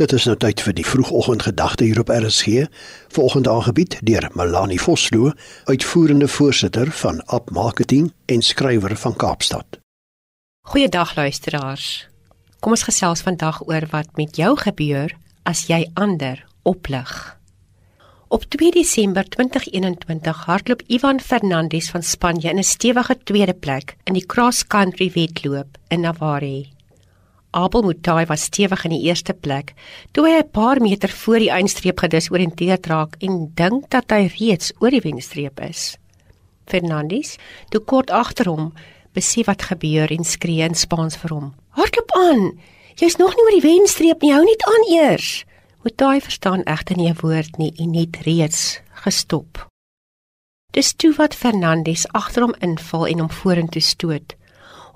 Dit is nou tyd vir die vroegoggendgedagte hier op RSG, volgende aangebied deur Melanie Vosloo, uitvoerende voorsitter van App Marketing en skrywer van Kaapstad. Goeiedag luisteraars. Kom ons gesels vandag oor wat met jou gebeur as jy ander oplig. Op 2 Desember 2021 hardloop Ivan Fernandez van Spanje in 'n stewige tweede plek in die cross country wedloop in Navarre. Abel Mutai was stewig in die eerste plek toe hy 'n paar meter voor die eindstreep gedisoriënteer raak en dink dat hy reeds oor die wenstreep is. Fernandes, toe kort agter hom, besef wat gebeur en skree in Spaans vir hom: "Hardloop aan! Jy's nog nie oor die wenstreep nie, hou net aan eers." Mutai verstaan egter nie 'n woord nie en het reeds gestop. Dis toe wat Fernandes agter hom inval en hom vorentoe stoot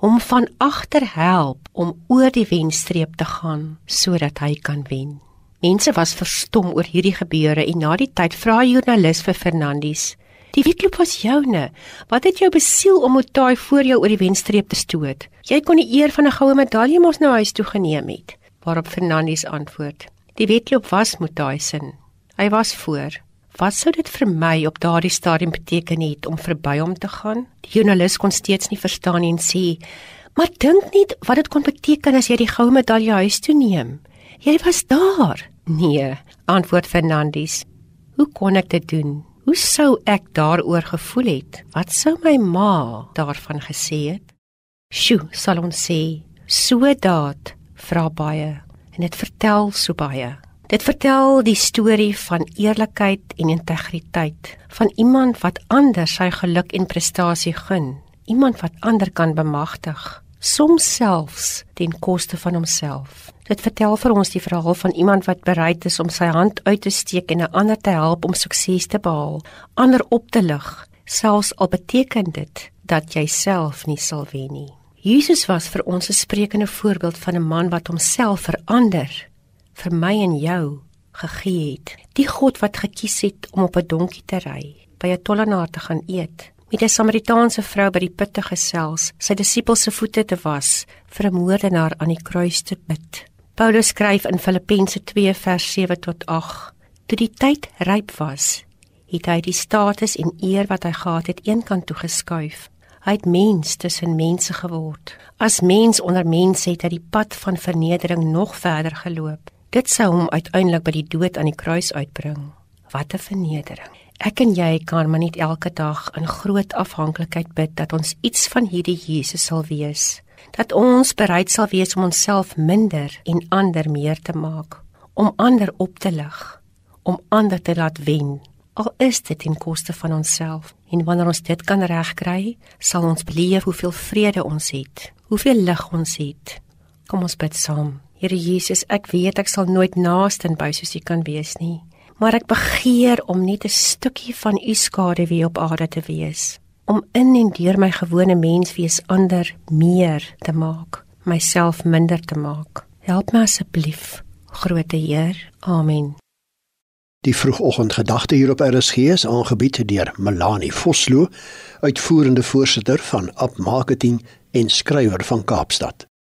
hom van agter help om oor die wenstreep te gaan sodat hy kan wen. Mense was verstom oor hierdie gebeure en na die tyd vra joernalis vir Fernandes: "Die wedloop was joune. Wat het jou besiel om Mutai voor jou oor die wenstreep te stoot? Jy kon die eer van 'n goue medalje mos nou huis toe geneem het." Waarop Fernandes antwoord: "Die wedloop was Mutai se. Hy was voor." Wat sou dit vir my op daardie stadium beteken het om verby hom te gaan? Die joernalis kon steeds nie verstaan en sê: "Maar dink net wat dit kon beteken as jy die goue medalje huis toe neem. Jy was daar." "Nee," antwoord Fernandes. "Hoe kon ek dit doen? Hoe sou ek daaroor gevoel het? Wat sou my ma daarvan gesê het?" "Sjoe," sal ons sê. "So daad," vra baie en dit vertel so baie. Dit vertel die storie van eerlikheid en integriteit van iemand wat ander sy geluk en prestasie gun, iemand wat ander kan bemagtig, soms selfs ten koste van homself. Dit vertel vir ons die verhaal van iemand wat bereid is om sy hand uit te steek en 'n ander te help om sukses te behaal, ander op te lig, selfs al beteken dit dat jy self nie sal wen nie. Jesus was vir ons 'n sprekende voorbeeld van 'n man wat homself verander vir my en jou gegee het. Die God wat gekies het om op 'n donkie te ry, by 'n tollenaar te gaan eet, met 'n Samaritaanse vrou by die put te gesels, sy disippels se voete te was, vir 'n moordenaar aan die kruis te bid. Paulus skryf in Filippense 2 vers 7 tot 8: Toe die tyd ryp was, het hy die status en eer wat hy gehad het eenkant toe geskuif. Hy het mens tussen mense geword. As mens onder mense het hy die pad van vernedering nog verder geloop Dit sou hom uiteindelik by die dood aan die kruis uitbring. Wat 'n vernedering. Ek en jy kan maar net elke dag in groot afhanklikheid bid dat ons iets van hierdie Jesus sal wees. Dat ons bereid sal wees om onsself minder en ander meer te maak, om ander op te lig, om ander te laat wen. Al is dit ten koste van onsself. En wanneer ons dit kan regkry, sal ons beleef hoeveel vrede ons het, hoeveel lig ons het. Kom ons bid saam. Here Jesus, ek weet ek sal nooit naaste by soos U kan wees nie, maar ek begeer om net 'n stukkie van U skade weer op aarde te wees, om in en deur my gewone menswees ander meer te maak, myself minder te maak. Help my asseblief, Grote Heer. Amen. Die vroegoggendgedagte hier op RSG is aangebied deur Melanie Vosloo, uitvoerende voorsitter van App Marketing en skrywer van Kaapstad.